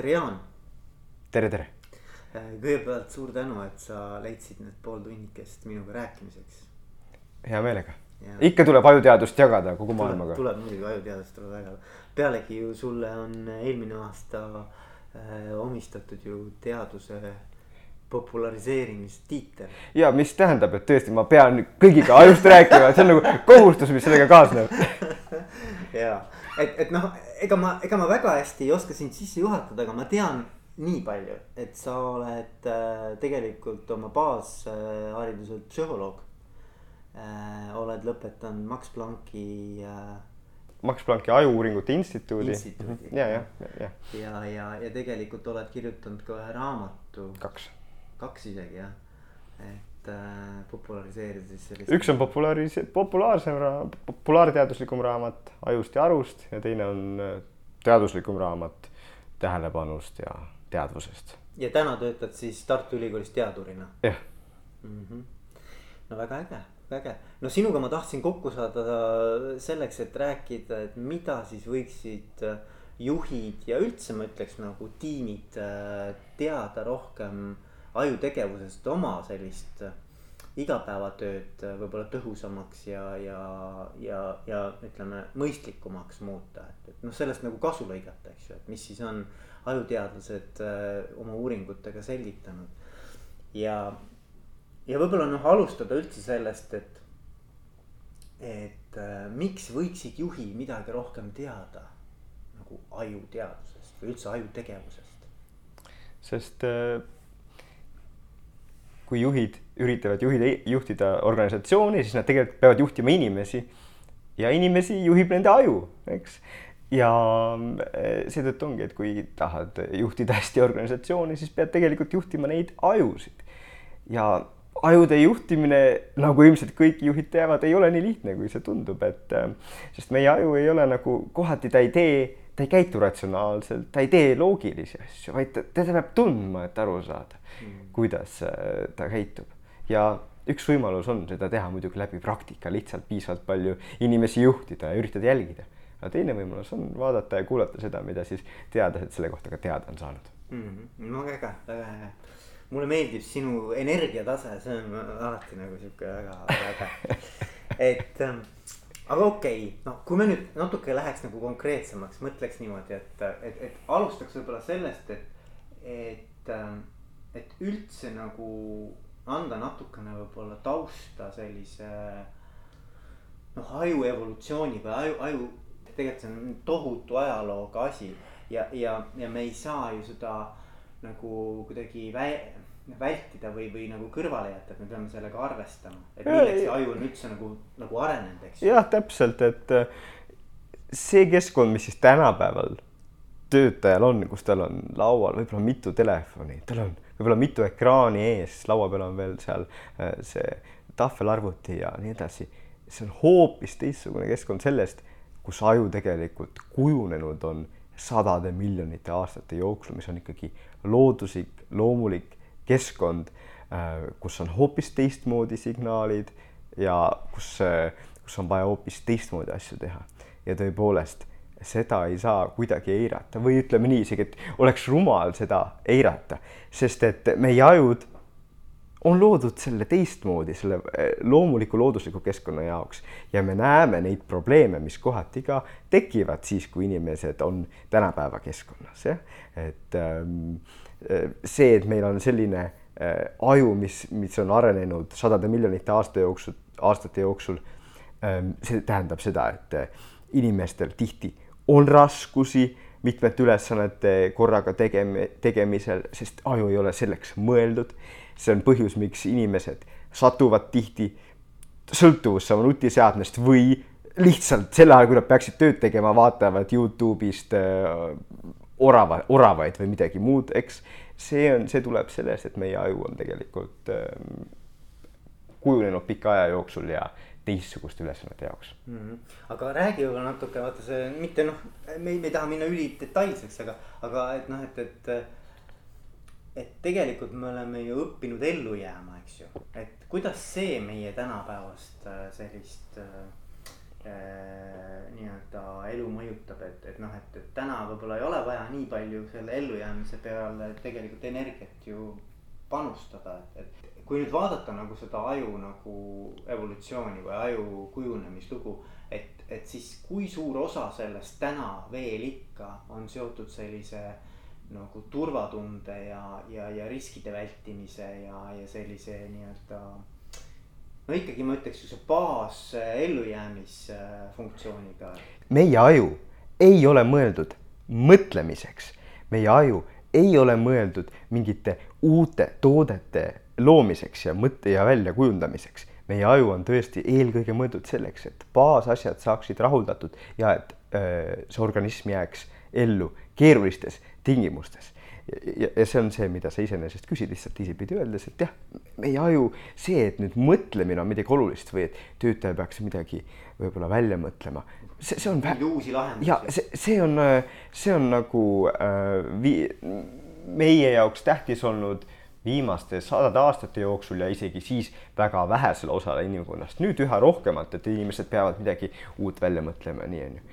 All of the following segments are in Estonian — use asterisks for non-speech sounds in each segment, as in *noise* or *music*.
tere, Jaan. tere, tere. kõigepealt suur tänu, et sa leidsid need pool tunnikest minuga rääkimiseks. hea meelega. ikka tuleb ajuteadust jagada kogu maailmaga. tuleb muidugi ajuteadust tuleb väga. pealegi ju sulle on eelmine aasta äh, omistatud ju teaduse populariseerimistiitel. ja mis tähendab, et tõesti, ma pean kõigiga ajust rääkima, see on nagu kohustus, mis sellega kaasneb *laughs* ja, et, et noh, ega ma, ega ma väga hästi ei oska sind sisse juhatada, aga ma tean nii palju, et sa oled äh, tegelikult oma baashariduselt äh, psühholoog äh,. oled lõpetanud Max Plancki äh,. Max Plancki Ajuuuringute Instituudi. ja, ja, ja, ja, ja, ja, ja tegelikult oled kirjutanud ka ühe raamatu. kaks. kaks isegi jah, et äh, populariseerida siis sellist. üks on populaaris-, populaarsem, populaarteaduslikum raamat Ajust ja arust ja teine on äh, teaduslikum raamat Tähelepanust ja teadvusest. ja täna töötad siis Tartu Ülikoolis teadurina? jah mm. -hmm. no väga äge, väga äge. no sinuga ma tahtsin kokku saada selleks, et rääkida, et mida siis võiksid juhid ja üldse ma ütleks nagu tiimid äh, teada rohkem ajutegevusest, oma sellist igapäevatööd võib-olla tõhusamaks ja, ja, ja, ja ütleme mõistlikumaks muuta, et, et noh, sellest nagu kasu lõigata, eks ju, et mis siis on ajuteadlased äh, oma uuringutega selgitanud. ja, ja võib-olla noh, alustada üldse sellest, et, et äh, miks võiksid juhid midagi rohkem teada nagu ajuteadusest või üldse ajutegevusest? sest äh, kui juhid üritavad juhida, juhtida organisatsiooni, siis nad tegelikult peavad juhtima inimesi. Ja inimesi juhib nende aju, eks? Ja eh, seetõttu ongi, et kui tahad juhtida hästi organisatsiooni, siis pead tegelikult juhtima neid ajusid. ja ajude juhtimine, nagu ilmselt kõik juhid teavad, ei ole nii lihtne, kui see tundub, et eh, sest meie aju ei ole nagu kohati ta ei tee, ta ei käitu ratsionaalselt, ta ei tee loogilisi asju, vaid ta, teda peab tundma, et aru saada mm., kuidas eh, ta käitub ja üks võimalus on seda teha muidugi läbi praktika, lihtsalt piisavalt palju inimesi juhtida ja üritada jälgida aga teine võimalus on vaadata ja kuulata seda, mida siis teadlased selle kohta ka teada on saanud mm. -hmm. no väga, väga äge. mulle meeldib sinu energiatase, see on alati nagu sihuke väga, väga äge. *laughs* et ähm, aga okei okay., noh, kui me nüüd natuke läheks nagu konkreetsemaks, mõtleks niimoodi, et, et, et alustaks võib-olla sellest, et, et, et üldse nagu anda natukene võib-olla tausta sellise noh, aju evolutsiooni või aju, aju tegelikult see on tohutu ajalooga asi ja, ja, ja me ei saa ju seda nagu kuidagi vä-, vältida või, või nagu kõrvale jätta, et me peame sellega arvestama. et milleks see aju on üldse nagu, nagu arenenud, eks. jah, täpselt, et äh, see keskkond, mis siis tänapäeval töötajal on, kus tal on laual võib-olla mitu telefoni, tal on võib-olla mitu ekraani ees, laua peal on veel seal äh, see tahvelarvuti ja nii edasi. see on hoopis teistsugune keskkond sellest kus aju tegelikult kujunenud on sadade miljonite aastate jooksul, mis on ikkagi looduslik, loomulik keskkond, äh, kus on hoopis teistmoodi signaalid ja kus, äh, kus on vaja hoopis teistmoodi asju teha. ja tõepoolest, seda ei saa kuidagi eirata või ütleme nii isegi, et oleks rumal seda eirata, sest et meie ajud on loodud selle teistmoodi, selle eh, loomuliku loodusliku keskkonna jaoks ja me näeme neid probleeme, mis kohati ka tekivad siis, kui inimesed on tänapäeva keskkonnas, jah. et ähm, see, et meil on selline äh, aju, mis, mis on arenenud sadade miljonite aasta jooksul, aastate jooksul ähm,, see tähendab seda, et inimestel tihti on raskusi mitmete ülesannete korraga tegemi-, tegemisel, sest aju ei ole selleks mõeldud. See on põhjus, miks inimesed satuvad tihti sõltuvusse oma nutiseadmest või lihtsalt sel ajal, kui nad peaksid tööd tegema, vaatavad Youtube'ist äh, orava, oravaid või midagi muud, eks. see on, see tuleb sellest, et meie aju on tegelikult äh, kujunenud pika aja jooksul ja teistsuguste ülesannete jaoks mm. -hmm. aga räägi võib-olla natuke, vaata see mitte noh, me ei, me ei taha minna ülidetailseks, aga, aga et noh, et, et et tegelikult me oleme ju õppinud ellu jääma, eks ju, et kuidas see meie tänapäevast äh, sellist äh, nii-öelda elu mõjutab, et, et noh, et, et täna võib-olla ei ole vaja nii palju selle ellujäämise peale tegelikult energiat ju panustada, et, et kui nüüd vaadata nagu seda aju nagu evolutsiooni või aju kujunemislugu. et, et siis kui suur osa sellest täna veel ikka on seotud sellise nagu turvatunde ja, ja, ja riskide vältimise ja, ja sellise nii-öelda. No ikkagi ma ütleks see baas ellujäämisfunktsiooniga. meie aju ei ole mõeldud mõtlemiseks, meie aju ei ole mõeldud mingite uute toodete loomiseks ja mõtte ja väljakujundamiseks. meie aju on tõesti eelkõige mõeldud selleks, et baasasjad saaksid rahuldatud ja et öö, see organism jääks ellu keerulistes tingimustes. Ja, ja see on see, mida sa iseenesest küsid lihtsalt teisipidi öeldes, et jah, meie aju, see, et nüüd mõtlemine on midagi olulist või et töötaja peaks midagi võib-olla välja mõtlema, see, see on. uusi lahendusi. ja see, see on, see on nagu äh, vii-, meie jaoks tähtis olnud viimaste sadade aastate jooksul ja isegi siis väga vähesele osale inimkonnast, nüüd üha rohkemalt, et inimesed peavad midagi uut välja mõtlema, nii on ju.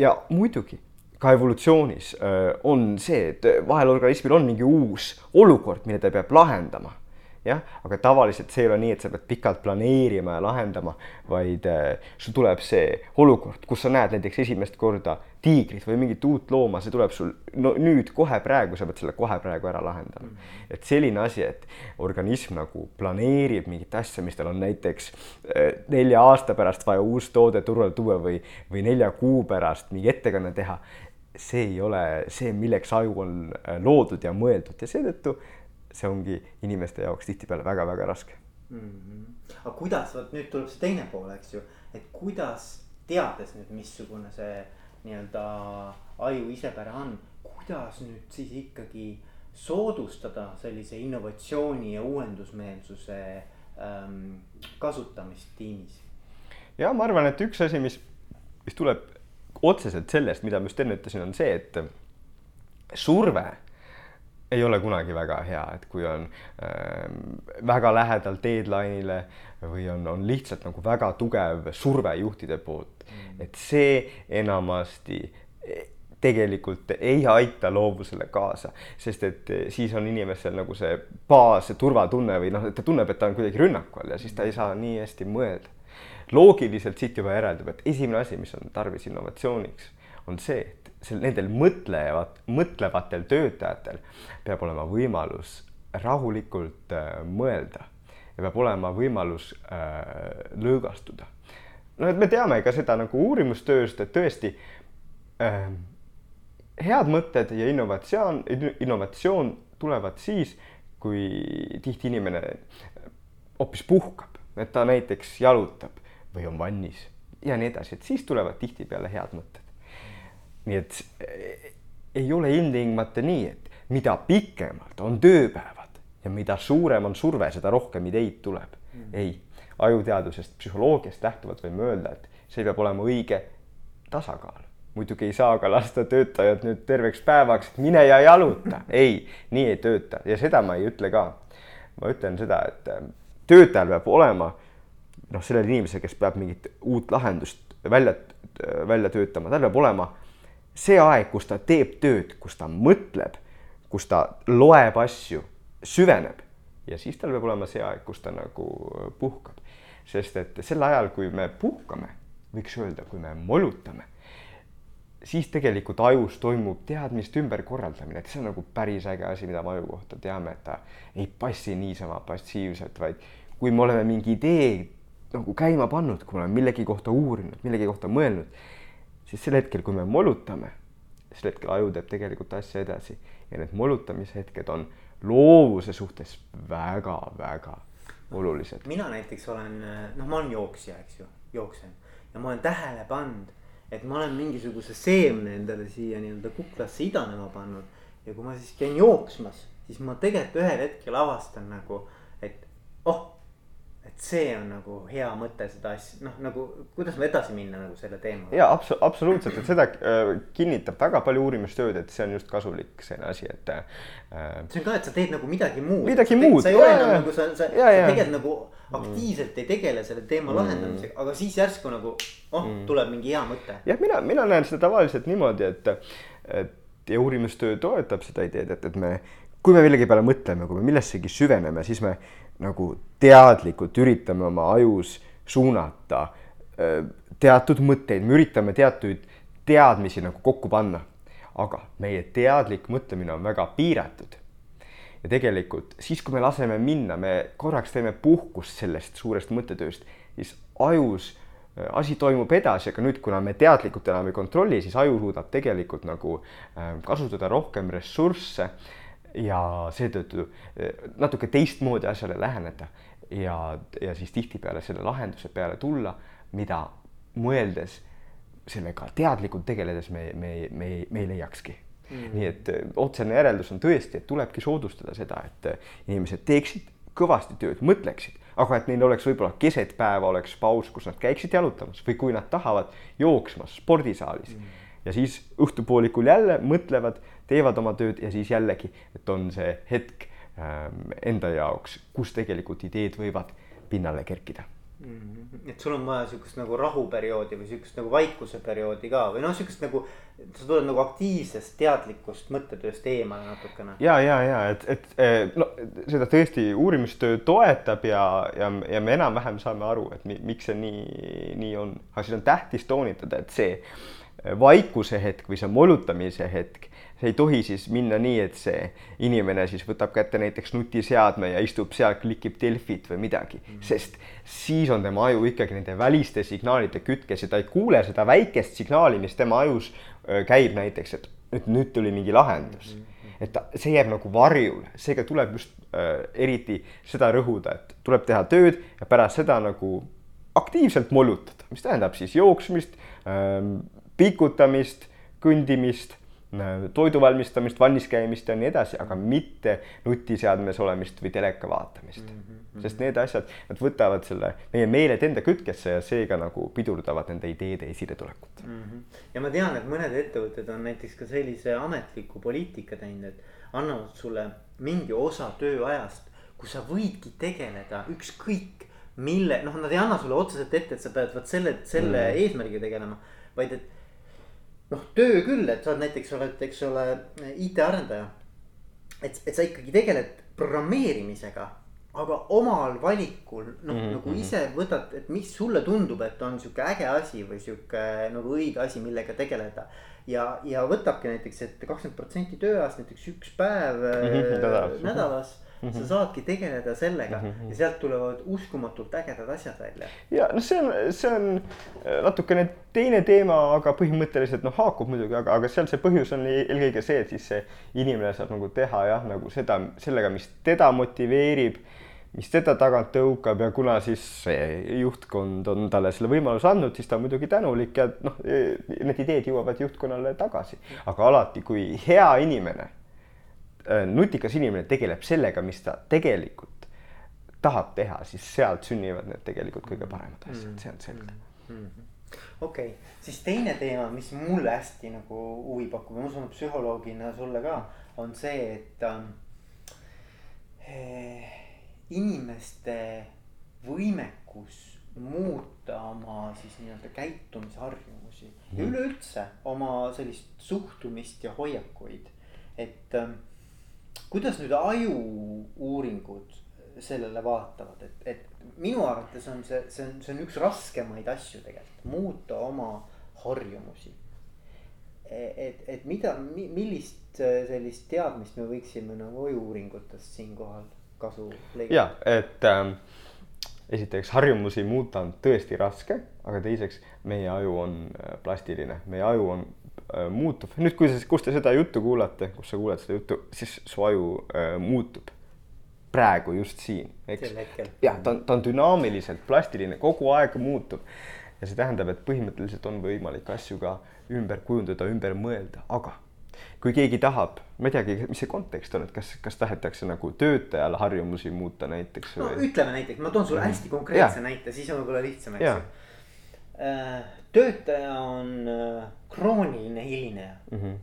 ja muidugi ka evolutsioonis äh, on see, et vahel organismil on mingi uus olukord, mille ta peab lahendama. jah, aga tavaliselt see ei ole nii, et sa pead pikalt planeerima ja lahendama, vaid äh, sul tuleb see olukord, kus sa näed näiteks esimest korda tiigrit või mingit uut looma, see tuleb sul no nüüd kohe praegu, sa pead selle kohe praegu ära lahendama mm. et selline asi, et organism nagu planeerib mingit asja, mis tal on näiteks äh, nelja aasta pärast vaja uus toode turule tuua või, või nelja kuu pärast mingi ettekanne teha see ei ole see, milleks aju on äh, loodud ja mõeldud ja seetõttu see ongi inimeste jaoks tihtipeale väga-väga raske mm. -hmm. aga kuidas, vot nüüd tuleb see teine pool, eks ju, et kuidas teades nüüd, missugune see nii-öelda aju isepära on, kuidas nüüd siis ikkagi soodustada sellise innovatsiooni ja uuendusmeelsuse ähm, kasutamist tiimis? ja ma arvan, et üks asi, mis, mis tuleb otseselt sellest, mida ma just enne ütlesin, on see, et surve ei ole kunagi väga hea, et kui on äh, väga lähedal deadline'ile või on, on lihtsalt nagu väga tugev surve juhtide poolt mm., et see enamasti tegelikult ei aita loovusele kaasa, sest et siis on inimesel nagu see baas, see turvatunne või noh, et ta tunneb, et ta on kuidagi rünnaku all ja siis ta ei saa nii hästi mõelda loogiliselt siit juba järeldub, et esimene asi, mis on tarvis innovatsiooniks, on see, et sel, nendel mõtlevad, mõtlevatel töötajatel peab olema võimalus rahulikult äh, mõelda ja peab olema võimalus äh, lõõgastuda. no et me teame ka seda nagu uurimustööst, et tõesti äh, head mõtted ja innovatsioon, innovatsioon tulevad siis, kui tihti inimene hoopis puhkab, et ta näiteks jalutab või on vannis ja nii edasi, et siis tulevad tihtipeale head mõtted. nii et eh, ei ole ilmtingimata nii, et mida pikemalt on tööpäevad ja mida suurem on surve, seda rohkem ideid tuleb mm.. ei, ajuteadusest, psühholoogiast lähtuvalt võime öelda, et see peab olema õige tasakaal. muidugi ei saa ka lasta töötajat nüüd terveks päevaks, mine ja jaluta, ei, nii ei tööta ja seda ma ei ütle ka. ma ütlen seda, et eh, töötajal peab olema noh, sellel inimesel, kes peab mingit uut lahendust välja, välja töötama, tal peab olema see aeg, kus ta teeb tööd, kus ta mõtleb, kus ta loeb asju, süveneb ja siis tal peab olema see aeg, kus ta nagu puhkab. sest et sel ajal, kui me puhkame, võiks öelda, kui me molutame, siis tegelikult ajus toimub teadmiste ümberkorraldamine, et see on nagu päris äge asi, mida me aju kohta teame, et ta ei passi niisama passiivselt, vaid kui me oleme mingi idee nagu käima pannud, kui me oleme millegi kohta uurinud, millegi kohta mõelnud, siis sel hetkel, kui me molutame, sel hetkel aju teeb tegelikult asja edasi ja need molutamise hetked on loovuse suhtes väga-väga olulised. mina näiteks olen, noh, ma olen jooksja, eks ju, jooksen ja ma olen tähele pannud, et ma olen mingisuguse seemne endale siia nii-öelda kuklasse idanema pannud ja kui ma siis käin jooksmas, siis ma tegelikult ühel hetkel avastan nagu, et oh et see on nagu hea mõte seda asja, noh nagu kuidas me edasi minna nagu selle teemaga. ja abso-, absoluutselt, et seda äh, kinnitab väga palju uurimistööd, et see on just kasulik selline asi, et äh,. see on ka, et sa teed nagu midagi muud. midagi muud. sa ei ole enam nagu sa, sa, sa tegelikult nagu aktiivselt ei tegele selle teema mm. lahendamisega, aga siis järsku nagu oh mm., tuleb mingi hea mõte. jah, mina, mina näen seda tavaliselt niimoodi, et, et ja uurimistöö toetab seda ideed, et, et me, kui me millegi peale mõtleme, kui me millessegi süveneme, siis me nagu teadlikult üritame oma ajus suunata teatud mõtteid, me üritame teatuid teadmisi nagu kokku panna. aga meie teadlik mõtlemine on väga piiratud. ja tegelikult siis, kui me laseme minna, me korraks teeme puhkust sellest suurest mõttetööst, siis ajus asi toimub edasi, aga nüüd, kuna me teadlikult enam ei kontrolli, siis aju suudab tegelikult nagu kasutada rohkem ressursse ja seetõttu eh, natuke teistmoodi asjale läheneda ja, ja siis tihtipeale selle lahenduse peale tulla, mida mõeldes sellega teadlikult tegeledes me, me, me, me ei leiakski. Mm.. nii et eh, otsene järeldus on tõesti, et tulebki soodustada seda, et eh, inimesed teeksid kõvasti tööd, mõtleksid, aga et neil oleks võib-olla keset päeva oleks paus, kus nad käiksid jalutamas või kui nad tahavad jooksmas spordisaalis. Mm. ja siis õhtupoolikul jälle mõtlevad teevad oma tööd ja siis jällegi, et on see hetk ähm, enda jaoks, kus tegelikult ideed võivad pinnale kerkida. -hmm. et sul on vaja sihukest nagu rahuperioodi või sihukest nagu vaikuse perioodi ka või noh, sihukest nagu. sa tuled nagu aktiivsest teadlikust mõttetööst eemale natukene. ja, ja, ja et, et no seda tõesti uurimistöö toetab ja, ja, ja me enam-vähem saame aru, et mi, miks see nii, nii on, aga siin on tähtis toonitada, et see vaikuse hetk või see molutamise hetk see ei tohi siis minna nii, et see inimene siis võtab kätte näiteks nutiseadme ja istub seal, klikib Delfit või midagi mm, -hmm. sest siis on tema aju ikkagi nende väliste signaalide kütkes ja ta ei kuule seda väikest signaali, mis tema ajus käib näiteks, et nüüd, nüüd tuli mingi lahendus mm. -hmm. et ta, see jääb nagu varjule, seega tuleb just äh, eriti seda rõhuda, et tuleb teha tööd ja pärast seda nagu aktiivselt molutada, mis tähendab siis jooksmist äh,, pikutamist, kõndimist toidu valmistamist, valmis käimist ja nii edasi, aga mitte nutiseadmes olemist või teleka vaatamist mm. -hmm. sest need asjad, nad võtavad selle meie meeled enda kütkesse ja seega nagu pidurdavad nende ideede esiletulekut mm. -hmm. ja ma tean, et mõned ettevõtted on näiteks ka sellise ametliku poliitika teinud, et annavad sulle mingi osa tööajast, kus sa võidki tegeleda ükskõik mille, noh, nad ei anna sulle otseselt ette, et sa pead vot selle, selle mm -hmm. eesmärgiga tegelema, vaid et noh, töö küll, et sa oled näiteks oled, eks ole, IT-arendaja. et, et sa ikkagi tegeled programmeerimisega, aga omal valikul noh mm, -hmm. nagu ise võtad, et mis sulle tundub, et on sihuke äge asi või sihuke nagu õige asi, millega tegeleda. ja, ja võtabki näiteks, et kakskümmend protsenti tööajast näiteks üks päev mm -hmm, nädalas, nädalas Mm -hmm. sa saadki tegeleda sellega mm -hmm. ja sealt tulevad uskumatult ägedad asjad välja. ja noh, see on, see on äh, natukene teine teema, aga põhimõtteliselt noh, haakub muidugi, aga, aga seal see põhjus on eelkõige see, et siis see inimene saab nagu teha jah, nagu seda, sellega, mis teda motiveerib mis teda tagant tõukab ja kuna siis see juhtkond on talle selle võimaluse andnud, siis ta on muidugi tänulik ja noh, need ideed jõuavad juhtkonnale tagasi. aga alati, kui hea inimene nutikas inimene tegeleb sellega, mis ta tegelikult tahab teha, siis sealt sünnivad need tegelikult kõige paremad asjad, see on selge mm -hmm. okei okay., siis teine teema, mis mulle hästi nagu huvi pakub ja ma usun, psühholoogina sulle ka, on see, et äh, inimeste võimekus muuta oma siis nii-öelda käitumisharjumusi mm. ja üleüldse oma sellist suhtumist ja hoiakuid, et äh, kuidas nüüd aju-uuringud sellele vaatavad, et, et minu arvates on see, see on, see on üks raskemaid asju tegelikult, muuta oma harjumusi. et, et mida, millist sellist teadmist me võiksime nagu aju-uuringutest siinkohal kasu leida? ja, et ähm, esiteks harjumusi muuta on tõesti raske, aga teiseks meie aju on äh, plastiline, meie aju on Äh, muutub, nüüd, kui sa, kus te seda juttu kuulate, kus sa kuuled seda juttu, siis su aju äh, muutub praegu just siin, eks. jah, ta on, ta on dünaamiliselt plastiline, kogu aeg muutub. ja see tähendab, et põhimõtteliselt on võimalik asju ka ümber kujundada, ümber mõelda, aga kui keegi tahab, ma ei teagi, mis see kontekst on, et kas, kas tahetakse nagu töötajal harjumusi muuta näiteks no või? ütleme näiteks, ma toon sulle hästi konkreetse Jaa. näite, siis on võib-olla lihtsam, eks ju. Töötaja on äh, krooniline hilineja. Mhm.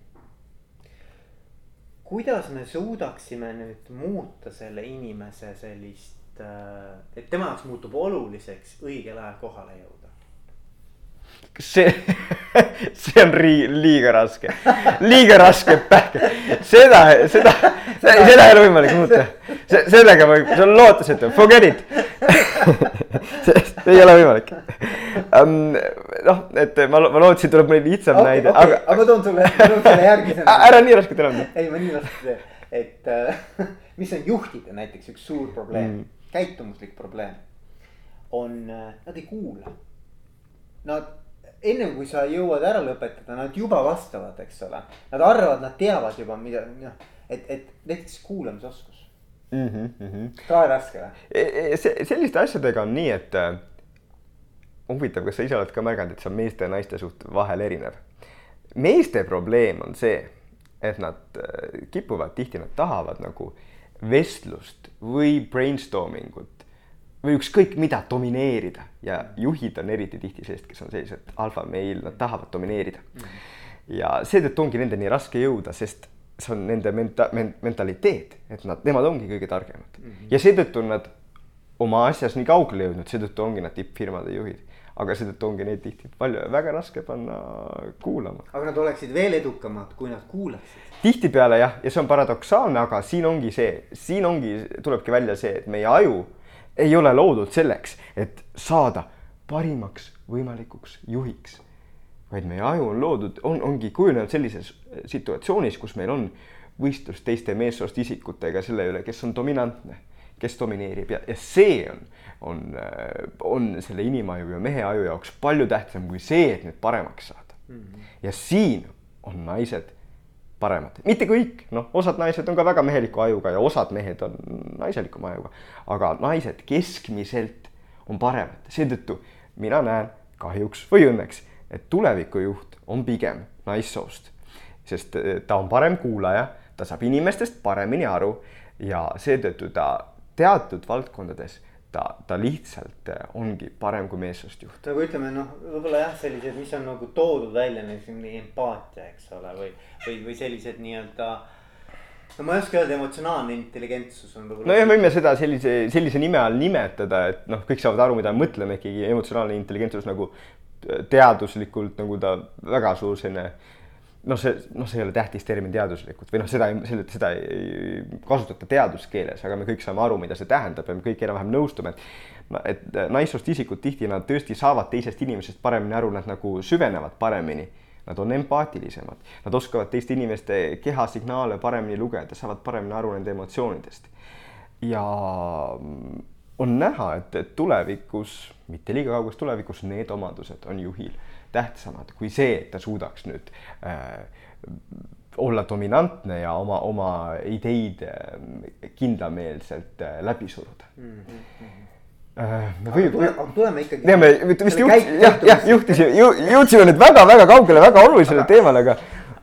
kuidas me suudaksime nüüd muuta selle inimese sellist, et tema jaoks muutub oluliseks õigel ajal kohale jõuda? See, *laughs* see on ri- liiga raske, liiga raske pähkel, seda, seda, seda ei ole võimalik muuta. see, sellega võib, see on lootusetu, forget it *laughs* see ei ole võimalik um,. noh, et ma, ma lootsin, tuleb mõni lihtsam okei, näide, okei, aga aga ma toon sulle, ma toon sulle järgmise ära nii raskelt enam tee. ei, ma nii raskelt ei tee, et äh, *laughs* mis on juhtide näiteks üks suur probleem Mm. mm., käitumuslik probleem. on, nad ei kuula. Nad ennem kui sa jõuad ära lõpetada, nad juba vastavad, eks ole. Nad arvavad, nad teavad juba, mida, noh, et, et näiteks kuulamisoskus. mm. -hmm. ka raske või? E, see, selliste asjadega on nii, et äh, huvitav, kas sa ise oled ka märganud, et see on meeste ja naiste suht vahel erinev. meeste probleem on see, et nad äh, kipuvad tihti, nad tahavad nagu vestlust või brainstorming ut või ükskõik mida domineerida ja juhid on eriti tihti sellised, kes on sellised alfameil, nad tahavad domineerida. ja seetõttu ongi nendeni raske jõuda, sest see on nende menta- men,, mentaliteet, et nad, nemad ongi kõige targemad ja seetõttu nad oma asjas nii kaugele jõudnud, seetõttu ongi nad tippfirmade juhid. aga seetõttu ongi neid tihti palju, väga raske panna kuulama. aga nad oleksid veel edukamad, kui nad kuulaksid. tihtipeale jah, ja see on paradoksaalne, aga siin ongi see, siin ongi, tulebki välja see, et meie aju ei ole loodud selleks, et saada parimaks võimalikuks juhiks. vaid meie aju on loodud, on, ongi kujunenud sellises situatsioonis, kus meil on võistlus teiste meessoost isikutega selle üle, kes on dominantne, kes domineerib ja, ja see on, on, on selle inimaju ja mehe aju jaoks palju tähtsam kui see, et nüüd paremaks saada mm. -hmm. ja siin on naised paremad, mitte kõik, noh, osad naised on ka väga meheliku ajuga ja osad mehed on naiselikuma ajuga, aga naised keskmiselt on paremad, seetõttu mina näen kahjuks või õnneks, et tulevikujuht on pigem naissoost, sest eh, ta on parem kuulaja, ta saab inimestest paremini aru ja seetõttu ta teatud valdkondades ta, ta lihtsalt eh, ongi parem kui meessoost juht. nagu ütleme, noh, võib-olla jah, sellised, mis on nagu toodud välja, näiteks mingi empaatia, eks ole, või, või, või sellised nii-öelda. no ma ei oska öelda, emotsionaalne intelligentsus on võib-olla. nojah, võime seda sellise, sellise nime all nimetada, et noh, kõik saavad aru, mida me mõtleme ikkagi emotsionaalne intelligentsus nagu teaduslikult nagu ta väga suur selline noh, see, noh, see ei ole tähtis termin teaduslikult või noh, seda, seda, ei kasutata teaduskeeles, aga me kõik saame aru, mida see tähendab ja me kõik enam-vähem nõustume, et et naissoost isikud tihti nad tõesti saavad teisest inimesest paremini aru, nad nagu süvenevad paremini. Nad on empaatilisemad, nad oskavad teiste inimeste kehasignaale paremini lugeda, saavad paremini aru nende emotsioonidest. ja on näha, et, et tulevikus, mitte liiga kauges tulevikus, need omadused on juhil tähtsamad kui see, et ta suudaks nüüd äh, olla dominantne ja oma, oma ideid äh, kindlameelselt äh, läbi suruda mm. -hmm. Me tule, aga tuleme ikkagi. teeme, vist juht, jah, jah, juhtisime ju,, jõudsime nüüd väga-väga kaugele, väga olulisele teemale, aga.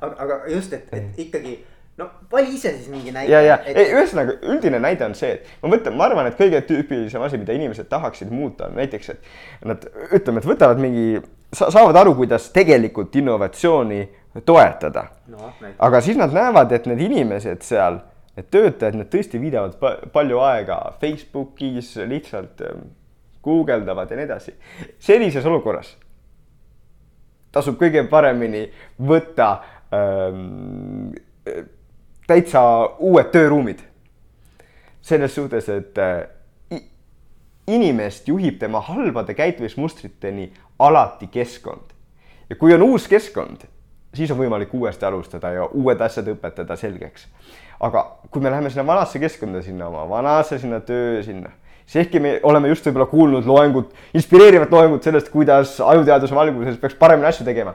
aga, aga just, et, et ikkagi no vali ise siis mingi näite. ja, ja et... ei, ühesõnaga üldine näide on see, et ma mõtlen, ma arvan, et kõige tüüpilisem asi, mida inimesed tahaksid muuta, on näiteks, et nad ütleme, et võtavad mingi saavad aru, kuidas tegelikult innovatsiooni toetada no,. aga siis nad näevad, et need inimesed seal, need töötajad, need tõesti viidavad pa palju aega Facebookis, lihtsalt guugeldavad ja nii edasi. sellises olukorras tasub kõige paremini võtta ähm, täitsa uued tööruumid. selles suhtes, et äh, inimest juhib tema halbade käitumismustriteni alati keskkond. ja kui on uus keskkond, siis on võimalik uuesti alustada ja uued asjad õpetada selgeks. aga kui me läheme sinna vanasse keskkonda, sinna oma vanasse, sinna töö, sinna, siis ehkki me oleme just võib-olla kuulnud loengut, inspireerivat loengut sellest, kuidas ajuteaduse valguses peaks paremini asju tegema,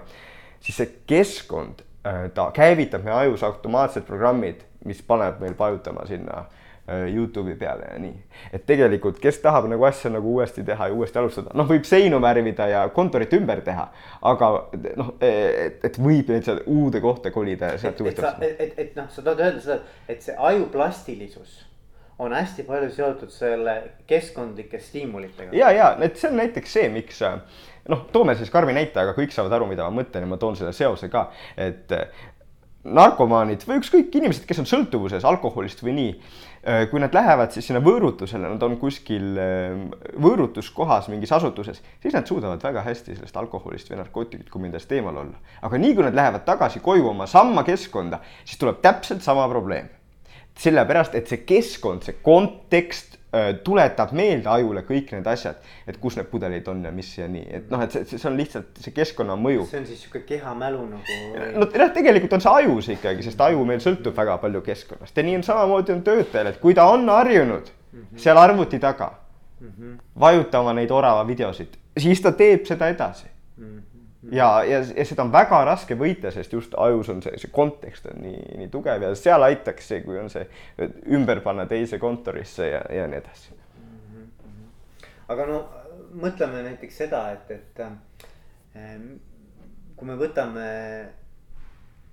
siis see keskkond, ta käivitab meie ajus automaatsed programmid, mis paneb meil vajutama sinna äh, Youtube'i peale ja nii. et tegelikult, kes tahab nagu asja nagu uuesti teha ja uuesti alustada, noh, võib seinu värvida ja kontorit ümber teha, aga noh, et, et võib nüüd seal uude kohta kolida ja sealt uuesti. et, et, et, et noh, sa tahad öelda seda, et see aju plastilisus on hästi palju seotud selle keskkondlike stiimulitega. ja, ja et see on näiteks see, miks noh, toome siis karmi näite, aga kõik saavad aru, mida ma mõtlen ja ma toon selle seose ka, et narkomaanid või ükskõik inimesed, kes on sõltuvuses alkoholist või nii, äh, kui nad lähevad siis sinna võõrutusele, nad on kuskil äh, võõrutuskohas mingis asutuses, siis nad suudavad väga hästi sellest alkoholist või narkootikumidest eemal olla. aga nii kui nad lähevad tagasi koju oma samma keskkonda, siis tuleb täpselt sama probleem. sellepärast, et see keskkond, see kontekst Äh, tuletab meelde ajule kõik need asjad, et kus need pudelid on ja mis ja nii, et noh, et see, see on lihtsalt see keskkonna mõju. see on siis sihuke kehamälu nagu. no jah, tegelikult on see ajus ikkagi, sest aju meil sõltub väga palju keskkonnast ja nii on samamoodi on töötajal, et kui ta on harjunud mm -hmm. seal arvuti taga mm -hmm. vajutama neid orava videosid, siis ta teeb seda edasi mm. -hmm ja, ja, ja seda on väga raske võita, sest just ajus on see, see kontekst on nii, nii tugev ja seal aitaks see, kui on see ümber panna teise kontorisse ja, ja nii edasi mm. -hmm. aga no mõtleme näiteks seda, et, et ähm, kui me võtame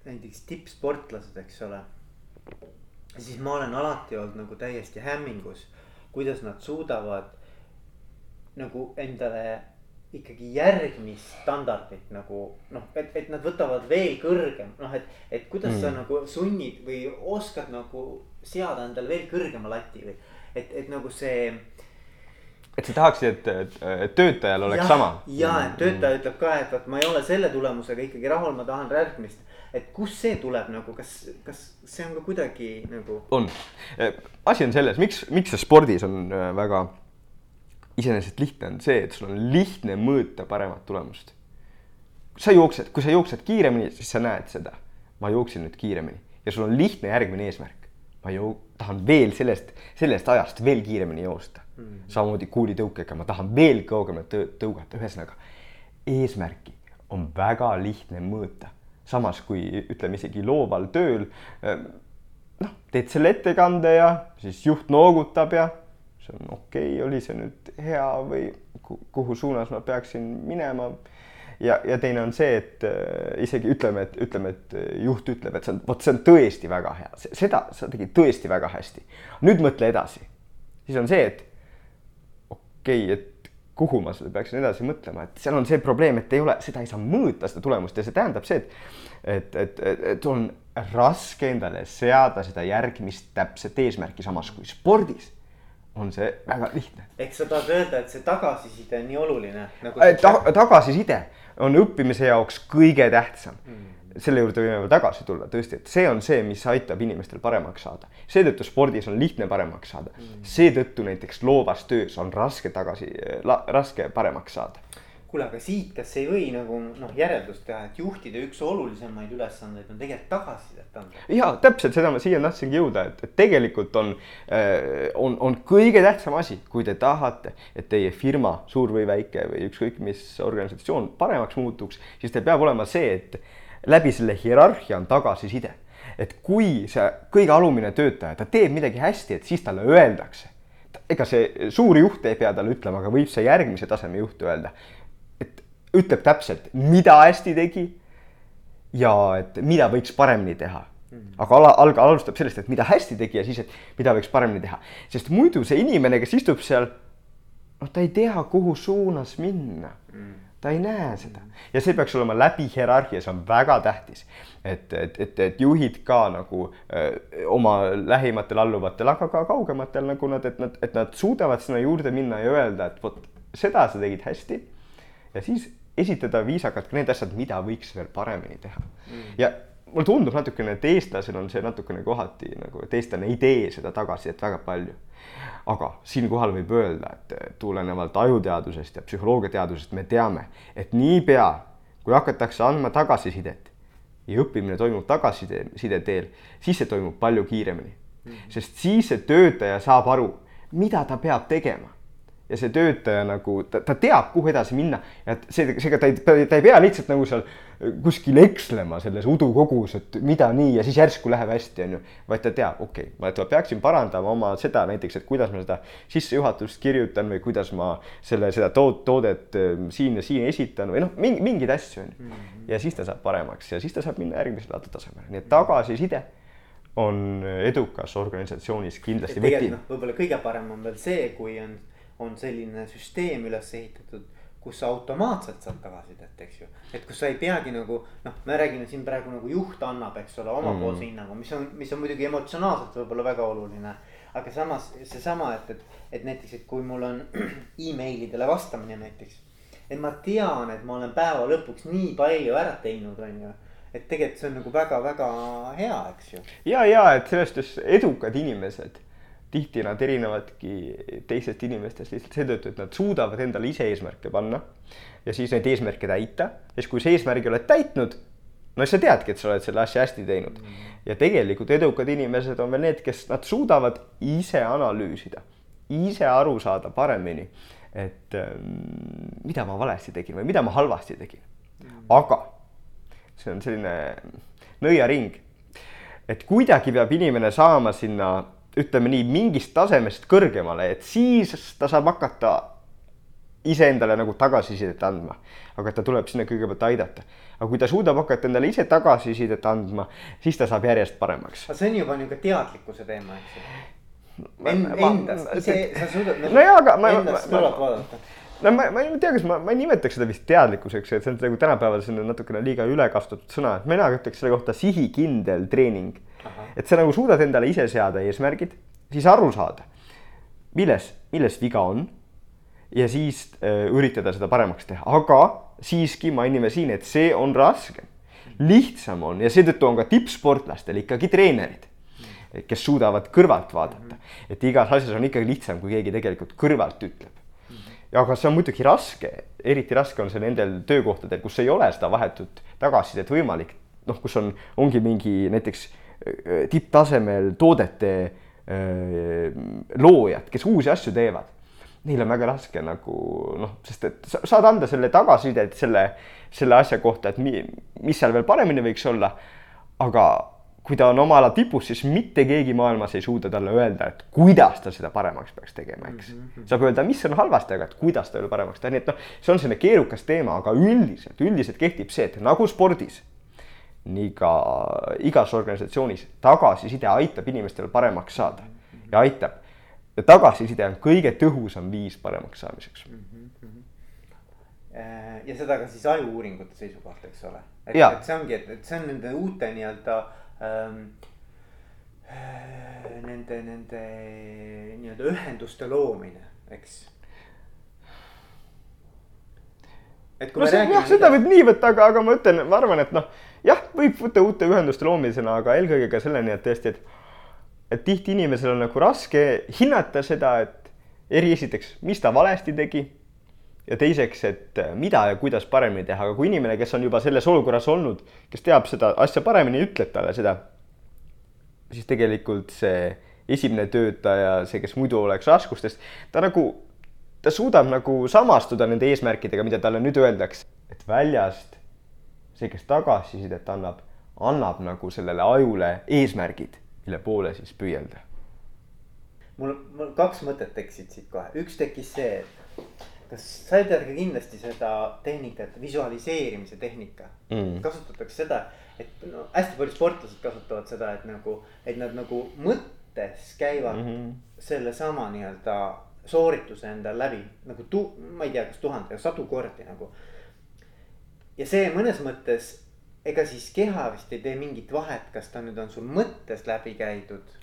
näiteks tippsportlased, eks ole. siis ma olen alati olnud nagu täiesti hämmingus, kuidas nad suudavad nagu endale ikkagi järgmist standardit nagu noh, et, et nad võtavad veel kõrgem, noh, et, et kuidas mm. sa nagu sunnid või oskad nagu seada endale veel kõrgema lati või et, et nagu see. et sa tahaksid, et, et töötajal oleks ja, sama. ja, et mm. töötaja mm. ütleb ka, et vot ma ei ole selle tulemusega ikkagi rahul, ma tahan järgmist. et kust see tuleb nagu, kas, kas see on ka kuidagi nagu. on, asi on selles, miks, miks see spordis on äh, väga iseenesest lihtne on see, et sul on lihtne mõõta paremat tulemust. sa jooksed, kui sa jooksed kiiremini, siis sa näed seda. ma jooksin nüüd kiiremini ja sul on lihtne järgmine eesmärk. ma ju tahan veel sellest, sellest ajast veel kiiremini joosta mm -hmm.. samamoodi kuulitõukega, ma tahan veel kaugemale tõugata, ühesõnaga eesmärki on väga lihtne mõõta. samas kui ütleme isegi looval tööl noh, teed selle ettekande ja siis juht noogutab ja see on okei okay,, oli see nüüd hea või kuhu suunas ma peaksin minema. ja, ja teine on see, et äh, isegi ütleme, et ütleme, et juht ütleb, et see on, vot see on tõesti väga hea, seda sa tegid tõesti väga hästi. nüüd mõtle edasi, siis on see, et okei okay,, et kuhu ma seda peaksin edasi mõtlema, et seal on see probleem, et ei ole, seda ei saa mõõta, seda tulemust ja see tähendab see, et et, et, et, et on raske endale seada seda järgmist täpset eesmärki, samas kui spordis on see väga lihtne. ehk sa tahad öelda, et see tagasiside on nii oluline nagu äh, ta? tagasiside on õppimise jaoks kõige tähtsam mm. selle juurde võime tagasi tulla tõesti, et see on see, mis aitab inimestel paremaks saada. seetõttu spordis on lihtne paremaks saada mm., seetõttu näiteks loovas töös on raske tagasi, raske paremaks saada kuule, aga siit, kas ei või nagu noh, järeldust teha, et juhtide üks olulisemaid ülesandeid on tegelikult tagasisidet anda. ja täpselt seda ma siia tahtsingi jõuda, et, et tegelikult on, äh, on, on kõige tähtsam asi, kui te tahate, et teie firma, suur või väike või ükskõik mis organisatsioon paremaks muutuks, siis teil peab olema see, et läbi selle hierarhia on tagasiside. et kui see kõige alumine töötaja, ta teeb midagi hästi, et siis talle öeldakse ega see suur juht ei pea talle ütlema, aga võib see järgmise taseme juht öelda ütleb täpselt, mida hästi tegi ja et mida võiks paremini teha mm. aga ala, alg-, alustab sellest, et mida hästi tegi ja siis, et mida võiks paremini teha. sest muidu see inimene, kes istub seal, noh, ta ei tea, kuhu suunas minna mm. ta ei näe seda ja see peaks olema läbi hierarhia, see on väga tähtis. et, et, et, et juhid ka nagu öö, oma lähimatel alluvatel, aga ka kaugematel nagu nad, et nad, et nad suudavad sinna juurde minna ja öelda, et vot seda sa tegid hästi. ja siis esitada viisakalt ka need asjad, mida võiks veel paremini teha. Mm.. ja mulle tundub natukene, et eestlasel on see natukene kohati nagu, et eestlane ei tee seda tagasisidet väga palju. aga siinkohal võib öelda, et tulenevalt ajuteadusest ja psühholoogiateadusest me teame, et niipea kui hakatakse andma tagasisidet ja õppimine toimub tagasiside teel, siis see toimub palju kiiremini. Mm.. sest siis see töötaja saab aru, mida ta peab tegema ja see töötaja nagu ta, ta teab, kuhu edasi minna ja et see, seega ta ei, ta ei pea lihtsalt nagu seal kuskil ekslema selles udukogus, et mida nii ja siis järsku läheb hästi, onju. vaid ta teab, okei okay,, ma peaksin parandama oma seda näiteks, et kuidas ma seda sissejuhatust kirjutan või kuidas ma selle, seda tood, toodet äh, siin ja siin esitan või noh, mingi, mingeid asju onju. -hmm. ja siis ta saab paremaks ja siis ta saab minna järgmisele tasemele, nii et tagasiside on edukas organisatsioonis kindlasti võti. noh, võib-olla kõige parem on veel see, kui on on selline süsteem üles ehitatud, kus sa automaatselt saad tagasisidet, eks ju. et kus sa ei peagi nagu noh, me räägime siin praegu nagu juht annab, eks ole, omapoolse mm. hinnangu, mis on, mis on muidugi emotsionaalselt võib-olla väga oluline. aga samas seesama, et, et, et näiteks, et kui mul on *clears throat* emailidele vastamine näiteks. et ma tean, et ma olen päeva lõpuks nii palju ära teinud, on ju et tegelikult see on nagu väga-väga hea, eks ju. ja, ja et selles suhtes edukad inimesed tihti nad erinevadki teistest inimestest lihtsalt seetõttu, et nad suudavad endale ise eesmärke panna ja siis neid eesmärke täita. ja siis, kui sa eesmärgi oled täitnud, no siis sa teadki, et sa oled selle asja hästi teinud. ja tegelikult edukad inimesed on veel need, kes nad suudavad ise analüüsida, ise aru saada paremini, et ähm, mida ma valesti tegin või mida ma halvasti tegin. aga see on selline nõiaring, et kuidagi peab inimene saama sinna ütleme nii, mingist tasemest kõrgemale, et siis ta saab hakata iseendale nagu tagasisidet andma. aga ta tuleb sinna kõigepealt aidata. aga kui ta suudab hakata endale ise tagasisidet andma, siis ta saab järjest paremaks. aga see on juba niisugune teadlikkuse teema, eks ju. Endast, ise, sa suudad nagu no. nojah, aga ma. Endast tuleb vaadata no ma, ma ei tea, kas ma, ma ei nimetaks seda vist teadlikkuseks, et see on nagu tänapäeval selline natukene liiga ülekasutatud sõna, et mina ütleks selle kohta sihikindel treening et sa nagu suudad endale ise seada eesmärgid, siis aru saada, milles, milles viga on. ja siis äh, üritada seda paremaks teha, aga siiski mainime siin, et see on raskem. lihtsam on ja seetõttu on ka tippsportlastel ikkagi treenerid, kes suudavad kõrvalt vaadata, et igas asjas on ikkagi lihtsam, kui keegi tegelikult kõrvalt ütleb. Aga see on muidugi raske, eriti raske on see nendel töökohtadel, kus ei ole seda vahetut tagasisidet võimalik, noh, kus on, ongi mingi näiteks Äh, tipptasemel toodete äh, loojad, kes uusi asju teevad. Neil on väga raske nagu noh, sest et sa saad anda selle tagasisidet selle, selle asja kohta, et mi, mis seal veel paremini võiks olla. aga kui ta on oma ala tipus, siis mitte keegi maailmas ei suuda talle öelda, et kuidas ta seda paremaks peaks tegema, eks mm. -hmm. saab öelda, mis on halvasti, aga et kuidas ta veel paremaks teha, nii et noh, see on selline keerukas teema, aga üldiselt, üldiselt kehtib see, et nagu spordis ka igas organisatsioonis tagasiside aitab inimestel paremaks saada ja aitab. ja tagasiside on kõige tõhusam viis paremaks saamiseks mm. -hmm. ja seda ka siis ajuuuringute seisukohalt, eks ole. et, see ongi, et, et see on nende uute nii-öelda ähm, äh, nende, nende nii-öelda ühenduste loomine, eks et kui no, me räägime. jah, seda võib nii võtta, aga, aga ma ütlen, ma arvan, et noh jah, võib võtta uute ühenduste loomisena, aga eelkõige ka selleni, et tõesti, et, et tihti inimesel on nagu raske hinnata seda, et eri esiteks, mis ta valesti tegi. ja teiseks, et mida ja kuidas paremini teha, aga kui inimene, kes on juba selles olukorras olnud, kes teab seda asja paremini, ütleb talle seda, siis tegelikult see esimene töötaja, see, kes muidu oleks raskustes, ta nagu, ta suudab nagu samastuda nende eesmärkidega, mida talle nüüd öeldakse, et väljast see, kes tagasisidet annab, annab nagu sellele ajule eesmärgid, mille poole siis püüelda. mul, mul kaks mõtet tekkisid siit kohe, üks tekkis see, et kas sa tead ka kindlasti seda tehnikat, visualiseerimise tehnika mm., kasutatakse seda, et no hästi paljud sportlased kasutavad seda, et nagu, et nad nagu mõttes käivad mm -hmm. sellesama nii-öelda soorituse endal läbi nagu tu-, ma ei tea, kas tuhandeid, sadu kordi nagu ja see mõnes mõttes, ega siis keha vist ei tee mingit vahet, kas ta nüüd on sul mõttes läbi käidud.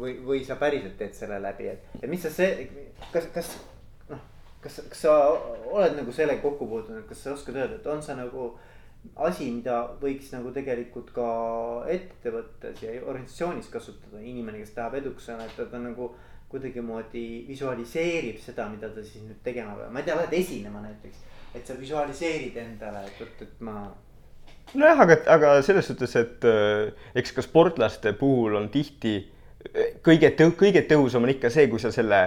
või, või sa päriselt teed selle läbi, et, et mis sa see, kas, kas noh, kas, kas sa oled nagu sellega kokku puutunud, kas sa oskad öelda, et on see nagu asi, mida võiks nagu tegelikult ka ettevõttes ja organisatsioonis kasutada, inimene, kes tahab eduks saada, et ta nagu kuidagimoodi visualiseerib seda, mida ta siis nüüd tegema peab, ma ei tea, lähed esinema näiteks et sa visualiseerid endale, et vot, et ma. nojah, aga, aga selles suhtes, et äh, eks ka sportlaste puhul on tihti kõige tõu-, kõige tõhusam on ikka see, kui sa selle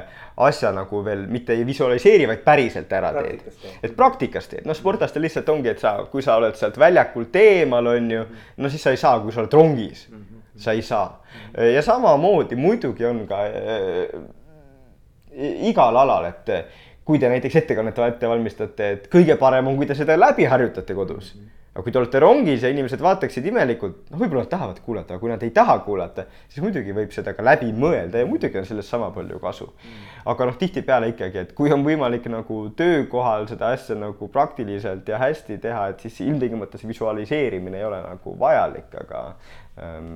asja nagu veel mitte ei visualiseeri, vaid päriselt ära teed. et praktikas teed, noh, sportlastel lihtsalt ongi, et sa, kui sa oled sealt väljakult eemal, on ju, no siis sa ei saa, kui sa oled rongis, sa ei saa. ja samamoodi muidugi on ka äh, igal alal, et kui te näiteks ettekannet ette valmistate, et kõige parem on, kui te seda läbi harjutate kodus aga kui te olete rongis ja inimesed vaataksid imelikult, noh, võib-olla nad tahavad kuulata, aga kui nad ei taha kuulata, siis muidugi võib seda ka läbi mõelda ja muidugi on sellest sama palju kasu. aga noh, tihtipeale ikkagi, et kui on võimalik nagu töökohal seda asja nagu praktiliselt ja hästi teha, et siis ilmtingimata see visualiseerimine ei ole nagu vajalik, aga ähm,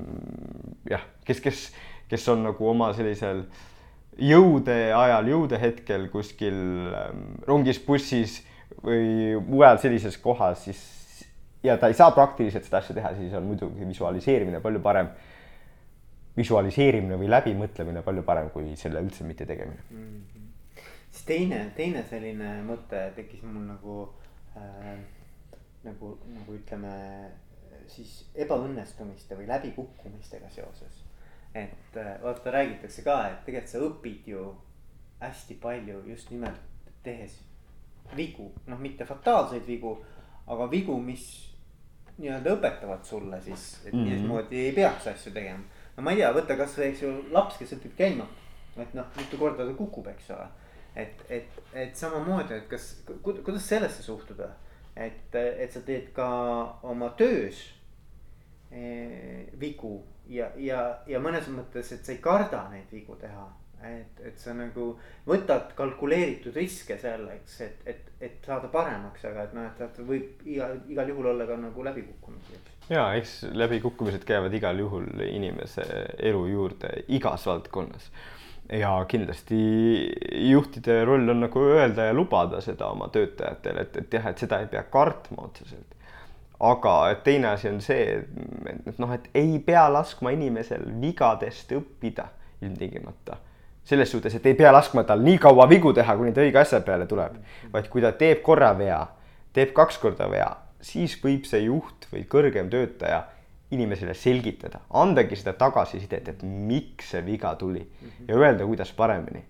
jah, kes, kes, kes on nagu oma sellisel jõude ajal, jõude hetkel kuskil ähm, rongis, bussis või mujal sellises kohas, siis ja ta ei saa praktiliselt seda asja teha, siis on muidugi visualiseerimine palju parem. visualiseerimine või läbimõtlemine palju parem kui selle üldse mitte tegemine mm. -hmm. siis teine, teine selline mõte tekkis mul nagu äh,, nagu, nagu ütleme siis ebaõnnestumiste või läbikukkumistega seoses. Et äh, vaata, räägitakse ka, et tegelikult sa õpid ju hästi palju just nimelt tehes vigu, noh, mitte fataalseid vigu, aga vigu, mis nii-öelda õpetavad sulle siis, et mm -hmm. niimoodi ei peaks asju tegema. no ma ei tea, võta kasvõi, eks ju, laps, kes õpib käima, et noh, mitu korda ta kukub, eks ole. et, et, et samamoodi, et kas, kuidas sellesse suhtuda, et, et sa teed ka oma töös vigu ja, ja, ja mõnes mõttes, et sa ei karda neid vigu teha et, et sa nagu võtad kalkuleeritud riske selleks, et, et, et saada paremaks, aga et noh, et, et võib igal, igal juhul olla ka nagu läbikukkumisi. ja eks läbikukkumised käivad igal juhul inimese elu juurde igas valdkonnas. ja kindlasti juhtide roll on nagu öelda ja lubada seda oma töötajatele, et, et jah, et seda ei pea kartma otseselt aga teine asi on see, et, noh, et ei pea laskma inimesel vigadest õppida ilmtingimata. Selles suhtes, et ei pea laskma tal nii kaua vigu teha, kuni ta õige asja peale tuleb, vaid kui ta teeb korra vea, teeb kaks korda vea, siis võib see juht või kõrgem töötaja inimesele selgitada, andagi seda tagasisidet, et miks see viga tuli ja öelda, kuidas paremini.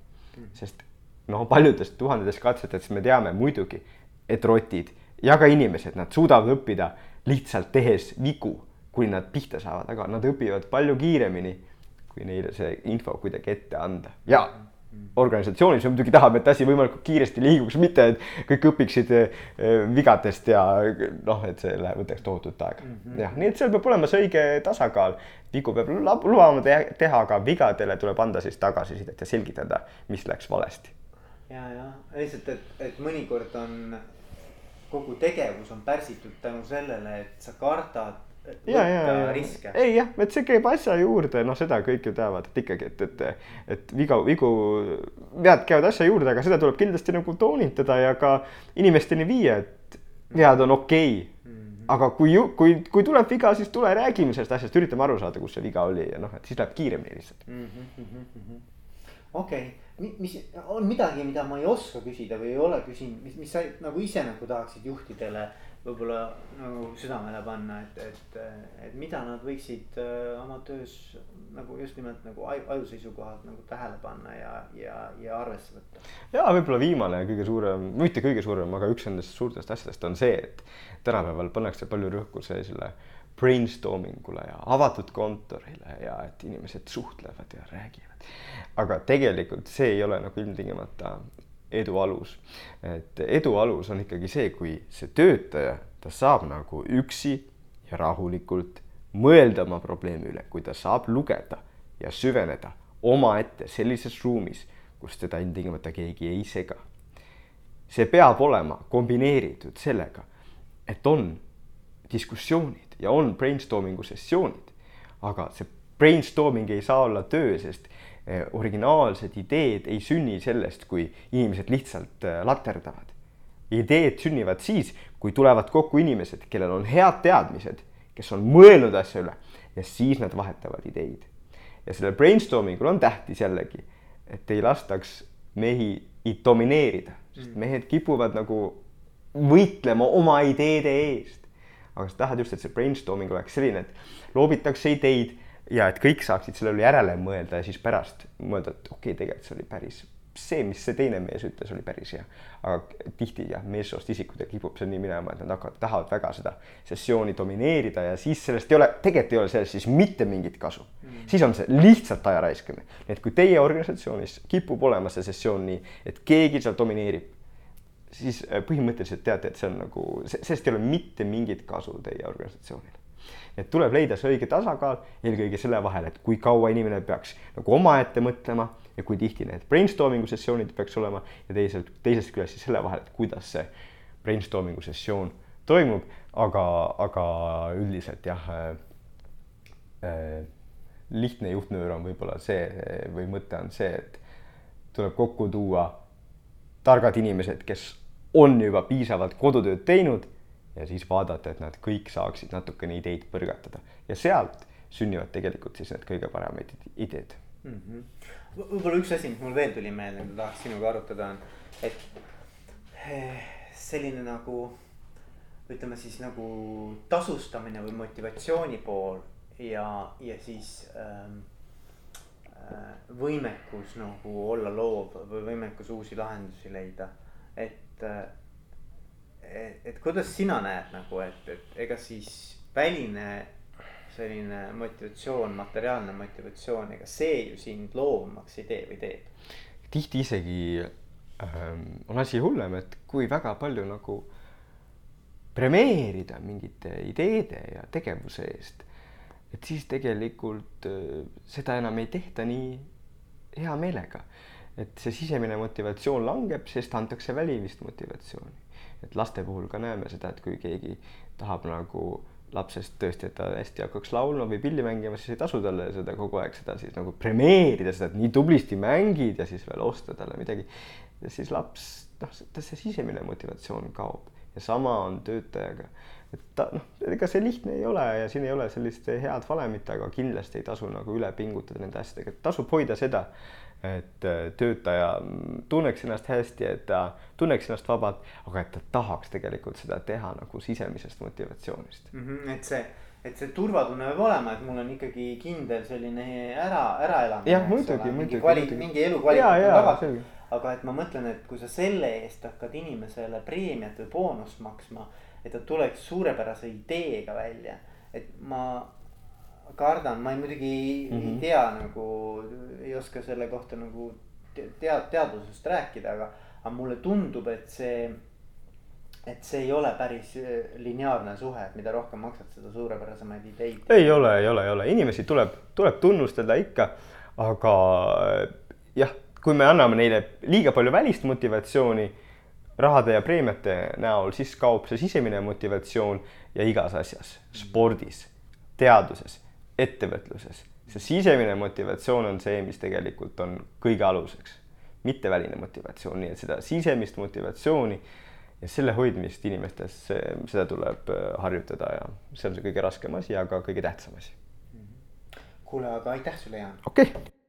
sest noh, paljudest tuhandetest katsetest me teame muidugi, et rotid ja ka inimesed, nad suudavad õppida lihtsalt tehes vigu, kui nad pihta saavad, aga nad õpivad palju kiiremini kui neile see info kuidagi ette anda ja organisatsioonis me muidugi tahame, et asi võimalikult kiiresti liiguks, mitte et kõik õpiksid eh, vigadest ja noh, et see läheb, võtaks tohutut aega mm. -hmm. jah, nii et seal peab olema see õige tasakaal. vigu peab lubama teha, aga vigadele tuleb anda siis tagasisidet ja selgitada, mis läks valesti. ja, ja lihtsalt, et, et mõnikord on kogu tegevus on pärsitud tänu sellele, et sa kardad ja, ja, ja ei jah, et see käib asja juurde, noh, seda kõik ju teavad, et ikkagi, et, et, et viga, vigu, vead käivad asja juurde, aga seda tuleb kindlasti nagu toonitada ja ka inimesteni viia, et vead on okei okay. mm. -hmm. aga kui, kui, kui tuleb viga, siis tule räägime sellest asjast, üritame aru saada, kus see viga oli ja noh, et siis läheb kiiremini lihtsalt mm -hmm.. okei okay., mis on midagi, mida ma ei oska küsida või ei ole küsinud, mis, mis sa nagu ise nagu tahaksid juhtidele võib-olla nagu südamele panna, et, et, et mida nad võiksid äh, oma töös nagu just nimelt nagu aju seisukohalt nagu tähele panna ja, ja, ja arvesse võtta. ja võib-olla viimane kõige suurem, mitte kõige suurem, aga üks nendest suurtest asjadest on see, et tänapäeval pannakse palju rõhku sellisele brainstorming ule ja avatud kontorile ja et inimesed suhtlevad ja räägivad. aga tegelikult see ei ole nagu ilmtingimata edu alus. et edu alus on ikkagi see, kui see töötaja, ta saab nagu üksi ja rahulikult mõelda oma probleemi üle, kui ta saab lugeda ja süveneda omaette sellises ruumis, kus teda ilmtingimata keegi ei sega. see peab olema kombineeritud sellega, et on diskussioonid ja on brainstorming'u sessioonid, aga see brainstorming ei saa olla töö, sest Eh, originaalsed ideed ei sünni sellest, kui inimesed lihtsalt eh, laterdavad. ideed sünnivad siis, kui tulevad kokku inimesed, kellel on head teadmised, kes on mõelnud asja üle ja siis nad vahetavad ideid. ja sellel brainstorming ul on tähtis jällegi, et ei lastaks mehi domineerida, sest mm. mehed kipuvad nagu võitlema oma ideede eest. Aga sa tahad just, et see brainstorming oleks selline, et loobitakse ideid ja et kõik saaksid selle üle järele mõelda ja siis pärast mõelda, et okei okay,, tegelikult see oli päris see, mis see teine mees ütles, oli päris hea. aga tihti jah, meessoost isikutel kipub see nii minema, et nad hakkavad, tahavad väga seda sessiooni domineerida ja siis sellest ei ole, tegelikult ei ole sellest siis mitte mingit kasu mm.. siis on see lihtsalt aja raiskamine. et kui teie organisatsioonis kipub olema see sessioon nii, et keegi seal domineerib, siis äh, põhimõtteliselt teate, et see on nagu, sellest ei ole mitte mingit kasu teie organisatsioonile et tuleb leida see õige tasakaal eelkõige selle vahel, et kui kaua inimene peaks nagu omaette mõtlema ja kui tihti need brainstorming'u sessioonid peaks olema ja teiselt, teisest küljest siis selle vahel, et kuidas see brainstorming'u sessioon toimub, aga, aga üldiselt jah äh,. Äh, lihtne juhtnöör on võib-olla see või mõte on see, et tuleb kokku tuua targad inimesed, kes on juba piisavalt kodutööd teinud ja siis vaadata, et nad kõik saaksid natukene ideid põrgatada ja sealt sünnivad tegelikult siis need kõige paremad ideed mm. -hmm võib-olla üks asi, mis mul veel tuli meelde, mida tahaks sinuga arutada, on, et eh, selline nagu ütleme siis nagu tasustamine või motivatsiooni pool ja, ja siis ähm, võimekus nagu olla loov või võimekus uusi lahendusi leida. et, et, et kuidas sina näed nagu, et, et ega siis väline selline motivatsioon, materiaalne motivatsioon, ega see ju sind loovamaks ei tee või teeb? tihti isegi ähm, on asi hullem, et kui väga palju nagu premeerida mingite ideede ja tegevuse eest, et siis tegelikult äh, seda enam ei tehta nii hea meelega. Et see sisemine motivatsioon langeb, sest antakse välilist motivatsiooni. et laste puhul ka näeme seda, et kui keegi tahab nagu lapsest tõesti, et ta hästi hakkaks laulma või pilli mängima, siis ei tasu talle seda kogu aeg seda siis nagu premeerida seda, et nii tublisti mängid ja siis veel osta talle midagi. siis laps, noh, see sisemine motivatsioon kaob ja sama on töötajaga. et ta noh, ega see lihtne ei ole ja siin ei ole sellist head valemit, aga kindlasti ei tasu nagu üle pingutada nende asjadega, tasub hoida seda et äh, töötaja tunneks ennast hästi, et ta tunneks ennast vabalt, aga et ta tahaks tegelikult seda teha nagu sisemisest motivatsioonist mm. -hmm, et see, et see turvatunne peab olema, et mul on ikkagi kindel selline ära, äraelamine. jah, muidugi, muidugi, muidugi. mingi elukvaliteet on tagatud. aga et ma mõtlen, et kui sa selle eest hakkad inimesele preemiat või boonust maksma, et ta tuleks suurepärase ideega välja, et ma kardan, ma ei muidugi mm -hmm. ei tea nagu, ei oska selle kohta nagu tead, teadvusest rääkida, aga, aga mulle tundub, et see. et see ei ole päris äh, lineaarne suhe, et mida rohkem maksad, seda suurepärasemaid ideid. ei ole, ei ole, ei ole, inimesi tuleb, tuleb tunnustada ikka, aga äh, jah, kui me anname neile liiga palju välist motivatsiooni rahade ja preemiate näol, siis kaob see sisemine motivatsioon ja igas asjas, spordis, teaduses ettevõtluses. see sisemine motivatsioon on see, mis tegelikult on kõige aluseks, mitte väline motivatsioon, nii et seda sisemist motivatsiooni ja selle hoidmist inimestes, seda tuleb äh, harjutada ja see on see kõige raskem asi, aga kõige tähtsam asi. kuule, aga aitäh sulle, Jaan. okei okay